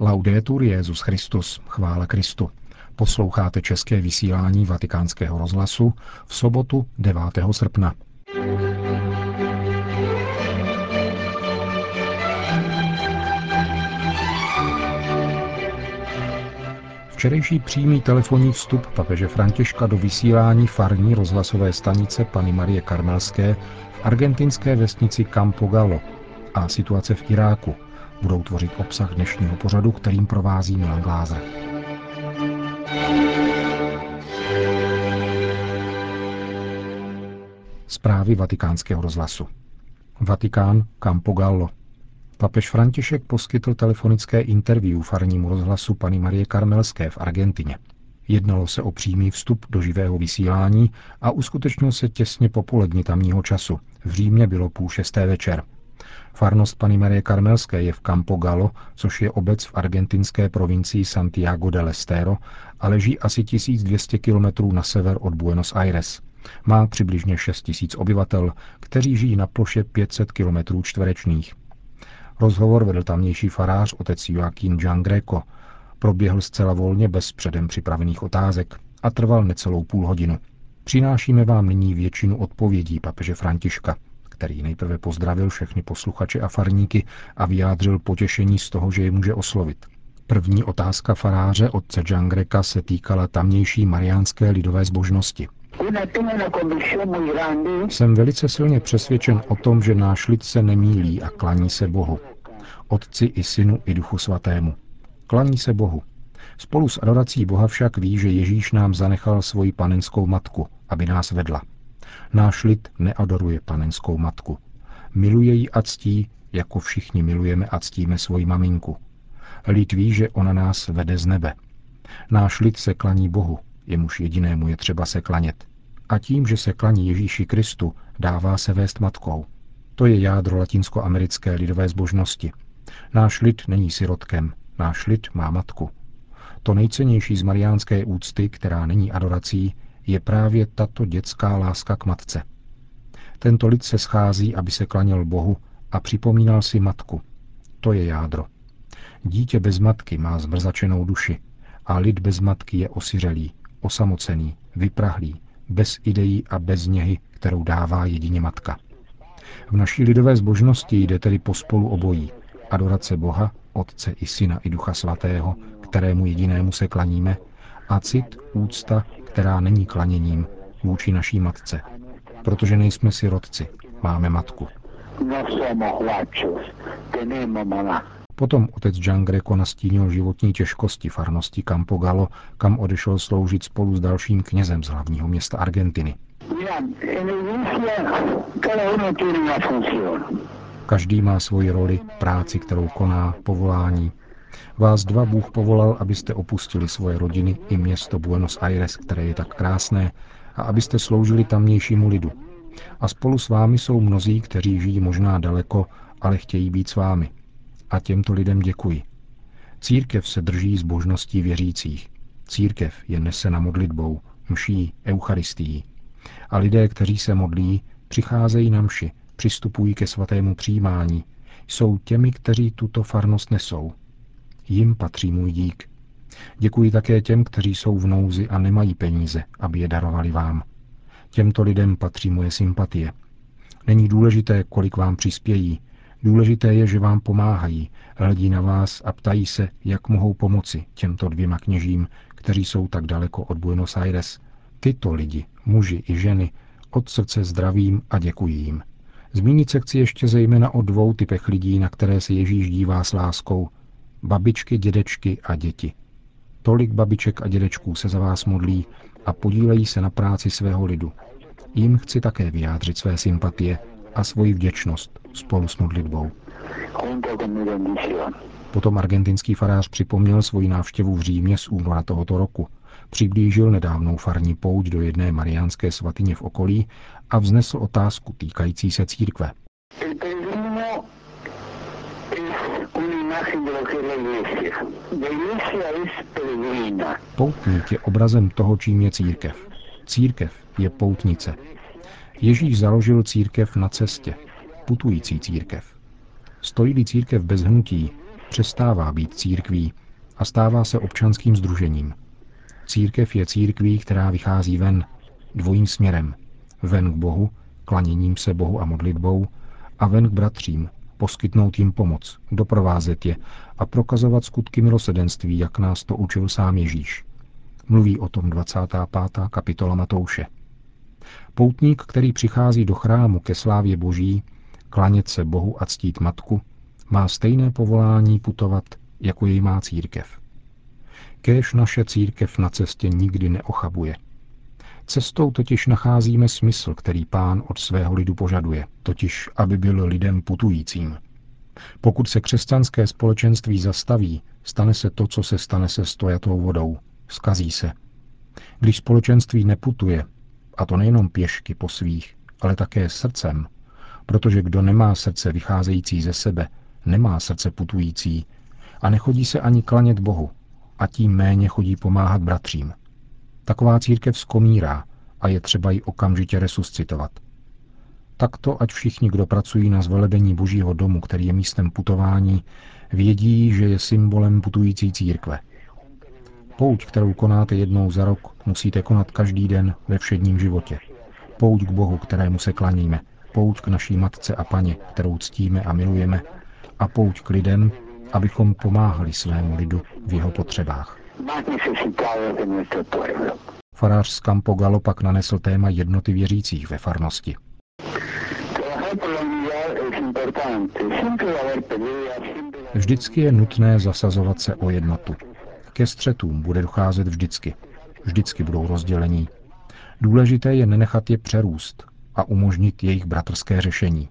Laudetur Jezus Christus, chvála Kristu. Posloucháte české vysílání Vatikánského rozhlasu v sobotu 9. srpna. Včerejší přímý telefonní vstup papeže Františka do vysílání farní rozhlasové stanice Pany Marie Karmelské v argentinské vesnici Campo Gallo a situace v Iráku budou tvořit obsah dnešního pořadu, kterým provází Milan Glázer. Zprávy vatikánského rozhlasu. Vatikán Campo Gallo. Papež František poskytl telefonické interview farnímu rozhlasu paní Marie Karmelské v Argentině. Jednalo se o přímý vstup do živého vysílání a uskutečnil se těsně po poledni tamního času. V Římě bylo půl šesté večer. Farnost Pany Marie Karmelské je v Campo Galo, což je obec v argentinské provincii Santiago del Estero a leží asi 1200 kilometrů na sever od Buenos Aires. Má přibližně 6 000 obyvatel, kteří žijí na ploše 500 kilometrů čtverečných. Rozhovor vedl tamnější farář otec Joaquín Jean Greco. Proběhl zcela volně bez předem připravených otázek a trval necelou půl hodinu. Přinášíme vám nyní většinu odpovědí papeže Františka, který nejprve pozdravil všechny posluchače a farníky a vyjádřil potěšení z toho, že je může oslovit. První otázka faráře otce Džangreka se týkala tamnější mariánské lidové zbožnosti. Jsem velice silně přesvědčen o tom, že náš lid se nemílí a klaní se Bohu. Otci i synu i duchu svatému. Klaní se Bohu. Spolu s adorací Boha však ví, že Ježíš nám zanechal svoji panenskou matku, aby nás vedla. Náš lid neadoruje panenskou matku. Miluje ji a ctí, jako všichni milujeme a ctíme svoji maminku. Lid ví, že ona nás vede z nebe. Náš lid se klaní Bohu, jemuž jedinému je třeba se klanět. A tím, že se klaní Ježíši Kristu, dává se vést matkou. To je jádro latinskoamerické lidové zbožnosti. Náš lid není sirotkem, náš lid má matku. To nejcennější z mariánské úcty, která není adorací, je právě tato dětská láska k matce. Tento lid se schází, aby se klaněl Bohu a připomínal si matku. To je jádro. Dítě bez matky má zmrzačenou duši a lid bez matky je osiřelý, osamocený, vyprahlý, bez ideí a bez něhy, kterou dává jedině matka. V naší lidové zbožnosti jde tedy pospolu obojí. Adorace Boha, Otce i Syna i Ducha Svatého, kterému jedinému se klaníme, a cit, úcta která není klaněním vůči naší matce, protože nejsme sirotci, máme matku. Potom otec Jean Greco nastínil životní těžkosti farnosti Campo Galo, kam odešel sloužit spolu s dalším knězem z hlavního města Argentiny. Každý má svoji roli, práci, kterou koná, povolání, Vás dva Bůh povolal, abyste opustili svoje rodiny i město Buenos Aires, které je tak krásné, a abyste sloužili tamnějšímu lidu. A spolu s vámi jsou mnozí, kteří žijí možná daleko, ale chtějí být s vámi. A těmto lidem děkuji. Církev se drží zbožností věřících. Církev je nesena modlitbou, mší, eucharistií. A lidé, kteří se modlí, přicházejí na mši, přistupují ke svatému přijímání, jsou těmi, kteří tuto farnost nesou, Jim patří můj dík. Děkuji také těm, kteří jsou v nouzi a nemají peníze, aby je darovali vám. Těmto lidem patří moje sympatie. Není důležité, kolik vám přispějí. Důležité je, že vám pomáhají, hledí na vás a ptají se, jak mohou pomoci těmto dvěma kněžím, kteří jsou tak daleko od Buenos Aires. Tyto lidi, muži i ženy, od srdce zdravím a děkuji jim. Zmínit se chci ještě zejména o dvou typech lidí, na které se Ježíš dívá s láskou, babičky, dědečky a děti. Tolik babiček a dědečků se za vás modlí a podílejí se na práci svého lidu. Jim chci také vyjádřit své sympatie a svoji vděčnost spolu s modlitbou. Potom argentinský farář připomněl svoji návštěvu v Římě z února tohoto roku. Přiblížil nedávnou farní pouť do jedné mariánské svatyně v okolí a vznesl otázku týkající se církve. Poutník je obrazem toho, čím je církev. Církev je poutnice. Ježíš založil církev na cestě, putující církev. Stojí církev bez hnutí, přestává být církví a stává se občanským združením. Církev je církví, která vychází ven, dvojím směrem. Ven k Bohu, klaněním se Bohu a modlitbou, a ven k bratřím, poskytnout jim pomoc, doprovázet je a prokazovat skutky milosedenství, jak nás to učil sám Ježíš. Mluví o tom 25. kapitola Matouše. Poutník, který přichází do chrámu ke slávě Boží, klanět se Bohu a ctít Matku, má stejné povolání putovat, jako jej má církev. Kéž naše církev na cestě nikdy neochabuje. Cestou totiž nacházíme smysl, který pán od svého lidu požaduje, totiž aby byl lidem putujícím. Pokud se křesťanské společenství zastaví, stane se to, co se stane se stojatou vodou. Skazí se. Když společenství neputuje, a to nejenom pěšky po svých, ale také srdcem, protože kdo nemá srdce vycházející ze sebe, nemá srdce putující a nechodí se ani klanět Bohu a tím méně chodí pomáhat bratřím. Taková církev skomírá a je třeba ji okamžitě resuscitovat. Takto, ať všichni, kdo pracují na zvelebení Božího domu, který je místem putování, vědí, že je symbolem putující církve. Pouť, kterou konáte jednou za rok, musíte konat každý den ve všedním životě. Pouť k Bohu, kterému se klaníme, pouť k naší matce a paně, kterou ctíme a milujeme, a pouť k lidem, abychom pomáhali svému lidu v jeho potřebách. Farář z Campo Galo pak nanesl téma jednoty věřících ve farnosti. Vždycky je nutné zasazovat se o jednotu. Ke střetům bude docházet vždycky. Vždycky budou rozdělení. Důležité je nenechat je přerůst a umožnit jejich bratrské řešení.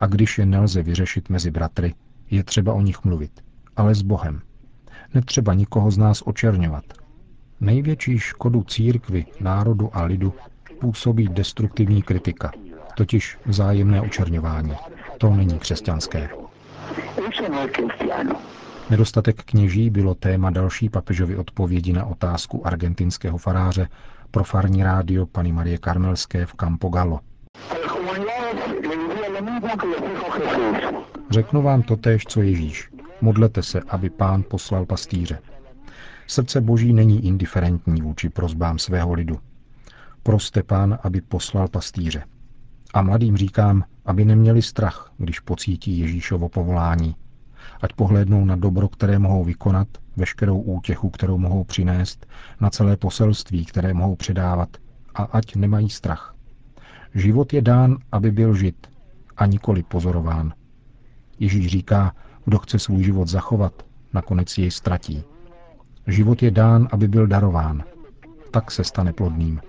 A když je nelze vyřešit mezi bratry, je třeba o nich mluvit, ale s Bohem. Netřeba nikoho z nás očerňovat. Největší škodu církvy, národu a lidu působí destruktivní kritika, totiž vzájemné očerňování. To není křesťanské. Nedostatek kněží bylo téma další papežovy odpovědi na otázku argentinského faráře pro farní rádio paní Marie Karmelské v Campo Gallo. Řeknu vám totéž, co Ježíš. Modlete se, aby pán poslal pastýře. Srdce boží není indiferentní vůči prozbám svého lidu. Proste pán, aby poslal pastýře. A mladým říkám, aby neměli strach, když pocítí Ježíšovo povolání. Ať pohlédnou na dobro, které mohou vykonat, veškerou útěchu, kterou mohou přinést, na celé poselství, které mohou předávat, a ať nemají strach. Život je dán, aby byl žit, a nikoli pozorován. Ježíš říká, kdo chce svůj život zachovat, nakonec jej ztratí. Život je dán, aby byl darován. Tak se stane plodným.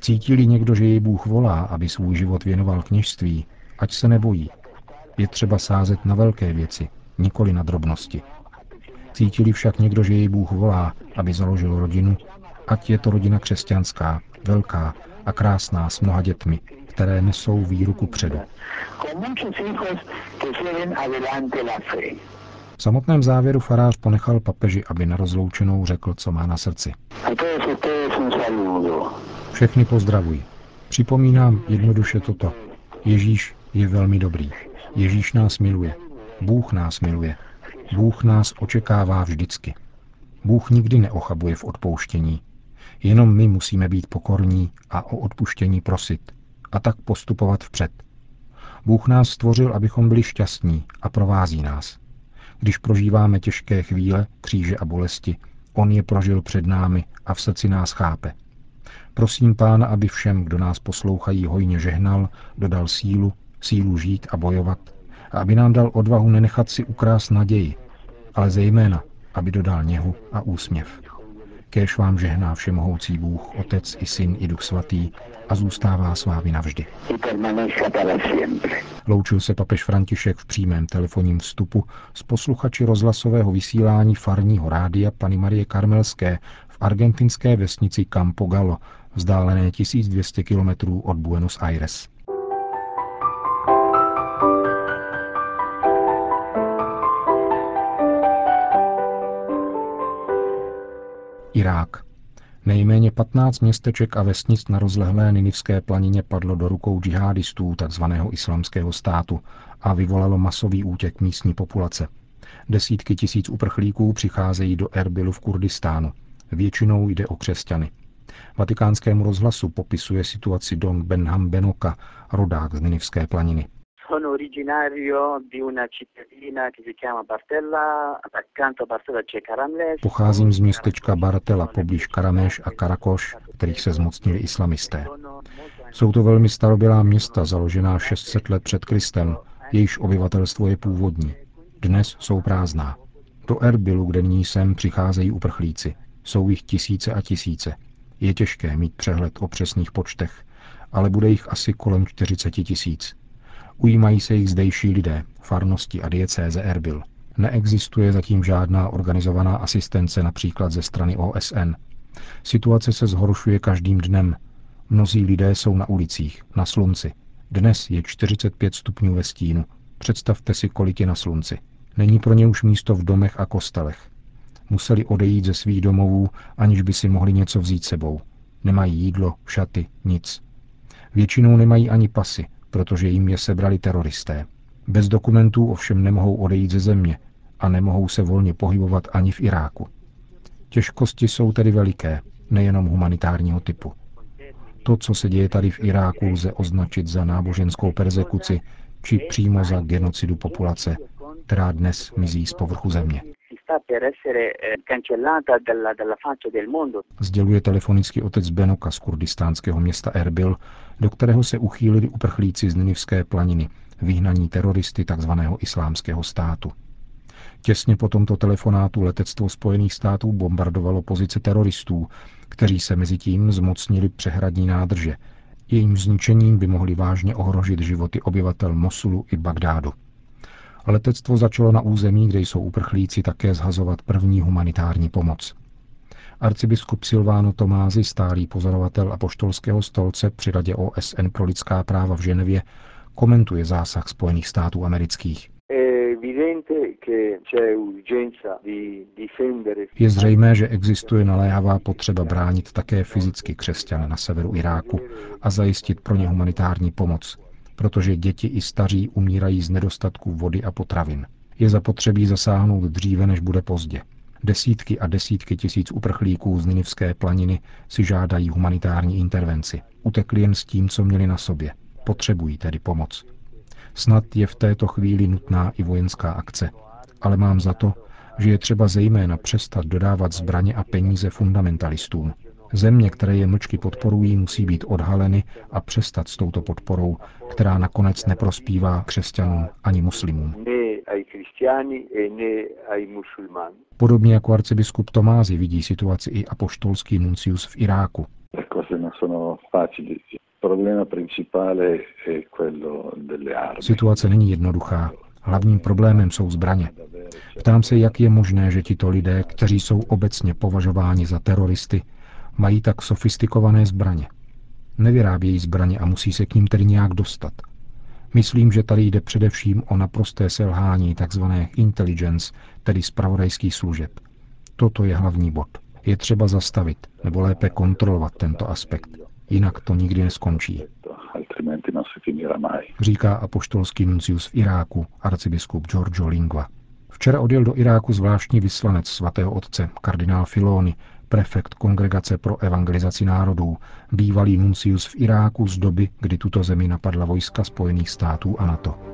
Cítili někdo, že jej Bůh volá, aby svůj život věnoval kněžství, ať se nebojí. Je třeba sázet na velké věci, nikoli na drobnosti. Cítili však někdo, že jej Bůh volá, aby založil rodinu, ať je to rodina křesťanská, velká a krásná s mnoha dětmi, které nesou víru ku předu. V samotném závěru farář ponechal papeži, aby na rozloučenou řekl, co má na srdci. Všechny pozdravuji. Připomínám jednoduše toto. Ježíš je velmi dobrý. Ježíš nás miluje. Bůh nás miluje. Bůh nás očekává vždycky. Bůh nikdy neochabuje v odpouštění. Jenom my musíme být pokorní a o odpuštění prosit a tak postupovat vpřed. Bůh nás stvořil, abychom byli šťastní a provází nás. Když prožíváme těžké chvíle, kříže a bolesti, On je prožil před námi a v srdci nás chápe. Prosím Pána, aby všem, kdo nás poslouchají, hojně žehnal, dodal sílu, sílu žít a bojovat, a aby nám dal odvahu nenechat si ukrást naději, ale zejména, aby dodal něhu a úsměv. Kéž vám žehná všemohoucí Bůh, Otec i Syn i Duch Svatý a zůstává s vámi navždy. Loučil se papež František v přímém telefonním vstupu s posluchači rozhlasového vysílání farního rádia Pany Marie Karmelské v argentinské vesnici Campo Gallo, vzdálené 1200 kilometrů od Buenos Aires. Irák. Nejméně 15 městeček a vesnic na rozlehlé Ninivské planině padlo do rukou džihadistů tzv. islamského státu a vyvolalo masový útěk místní populace. Desítky tisíc uprchlíků přicházejí do Erbilu v Kurdistánu. Většinou jde o křesťany. Vatikánskému rozhlasu popisuje situaci Dong Benham Benoka, rodák z Ninivské planiny. Sono originario di una cittadina che si chiama Bartella, accanto a Bartella c'è Karamles. Pocházím z městečka Bartella poblíž Karameš a Karakoš, kterých se zmocnili islamisté. Jsou to velmi starobělá města, založená 600 let před Kristem, jejíž obyvatelstvo je původní. Dnes jsou prázdná. Do Erbilu, kde nyní jsem, přicházejí uprchlíci. Jsou jich tisíce a tisíce. Je těžké mít přehled o přesných počtech, ale bude jich asi kolem 40 tisíc. Ujímají se jich zdejší lidé, farnosti a diecéze Erbil. Neexistuje zatím žádná organizovaná asistence například ze strany OSN. Situace se zhoršuje každým dnem. Mnozí lidé jsou na ulicích, na slunci. Dnes je 45 stupňů ve stínu. Představte si, kolik je na slunci. Není pro ně už místo v domech a kostelech. Museli odejít ze svých domovů, aniž by si mohli něco vzít sebou. Nemají jídlo, šaty, nic. Většinou nemají ani pasy, protože jim je sebrali teroristé. Bez dokumentů ovšem nemohou odejít ze země a nemohou se volně pohybovat ani v Iráku. Těžkosti jsou tedy veliké, nejenom humanitárního typu. To, co se děje tady v Iráku, lze označit za náboženskou persekuci či přímo za genocidu populace, která dnes mizí z povrchu země. Sděluje telefonický otec Benoka z kurdistánského města Erbil, do kterého se uchýlili uprchlíci z Ninivské planiny, vyhnaní teroristy tzv. islámského státu. Těsně po tomto telefonátu letectvo Spojených států bombardovalo pozice teroristů, kteří se mezi tím zmocnili přehradní nádrže. Jejím zničením by mohli vážně ohrožit životy obyvatel Mosulu i Bagdádu. Letectvo začalo na území, kde jsou uprchlíci také zhazovat první humanitární pomoc. Arcibiskup Silváno Tomázy, stálý pozorovatel apoštolského stolce při Radě OSN pro lidská práva v Ženevě, komentuje zásah Spojených států amerických. Je zřejmé, že existuje naléhavá potřeba bránit také fyzicky křesťany na severu Iráku a zajistit pro ně humanitární pomoc, protože děti i staří umírají z nedostatku vody a potravin. Je zapotřebí zasáhnout dříve, než bude pozdě. Desítky a desítky tisíc uprchlíků z Ninivské planiny si žádají humanitární intervenci. Utekli jen s tím, co měli na sobě. Potřebují tedy pomoc. Snad je v této chvíli nutná i vojenská akce, ale mám za to, že je třeba zejména přestat dodávat zbraně a peníze fundamentalistům. Země, které je mlčky podporují, musí být odhaleny a přestat s touto podporou, která nakonec neprospívá křesťanům ani muslimům. Podobně jako arcibiskup Tomázy vidí situaci i apoštolský nuncius v Iráku. Situace není jednoduchá. Hlavním problémem jsou zbraně. Ptám se, jak je možné, že tito lidé, kteří jsou obecně považováni za teroristy, mají tak sofistikované zbraně. Nevyrábějí zbraně a musí se k ním tedy nějak dostat. Myslím, že tady jde především o naprosté selhání tzv. intelligence, tedy zpravodajských služeb. Toto je hlavní bod. Je třeba zastavit, nebo lépe kontrolovat tento aspekt. Jinak to nikdy neskončí. Říká apoštolský nuncius v Iráku, arcibiskup Giorgio Lingua. Včera odjel do Iráku zvláštní vyslanec svatého otce, kardinál Filoni, prefekt Kongregace pro evangelizaci národů, bývalý nuncius v Iráku z doby, kdy tuto zemi napadla vojska Spojených států a NATO.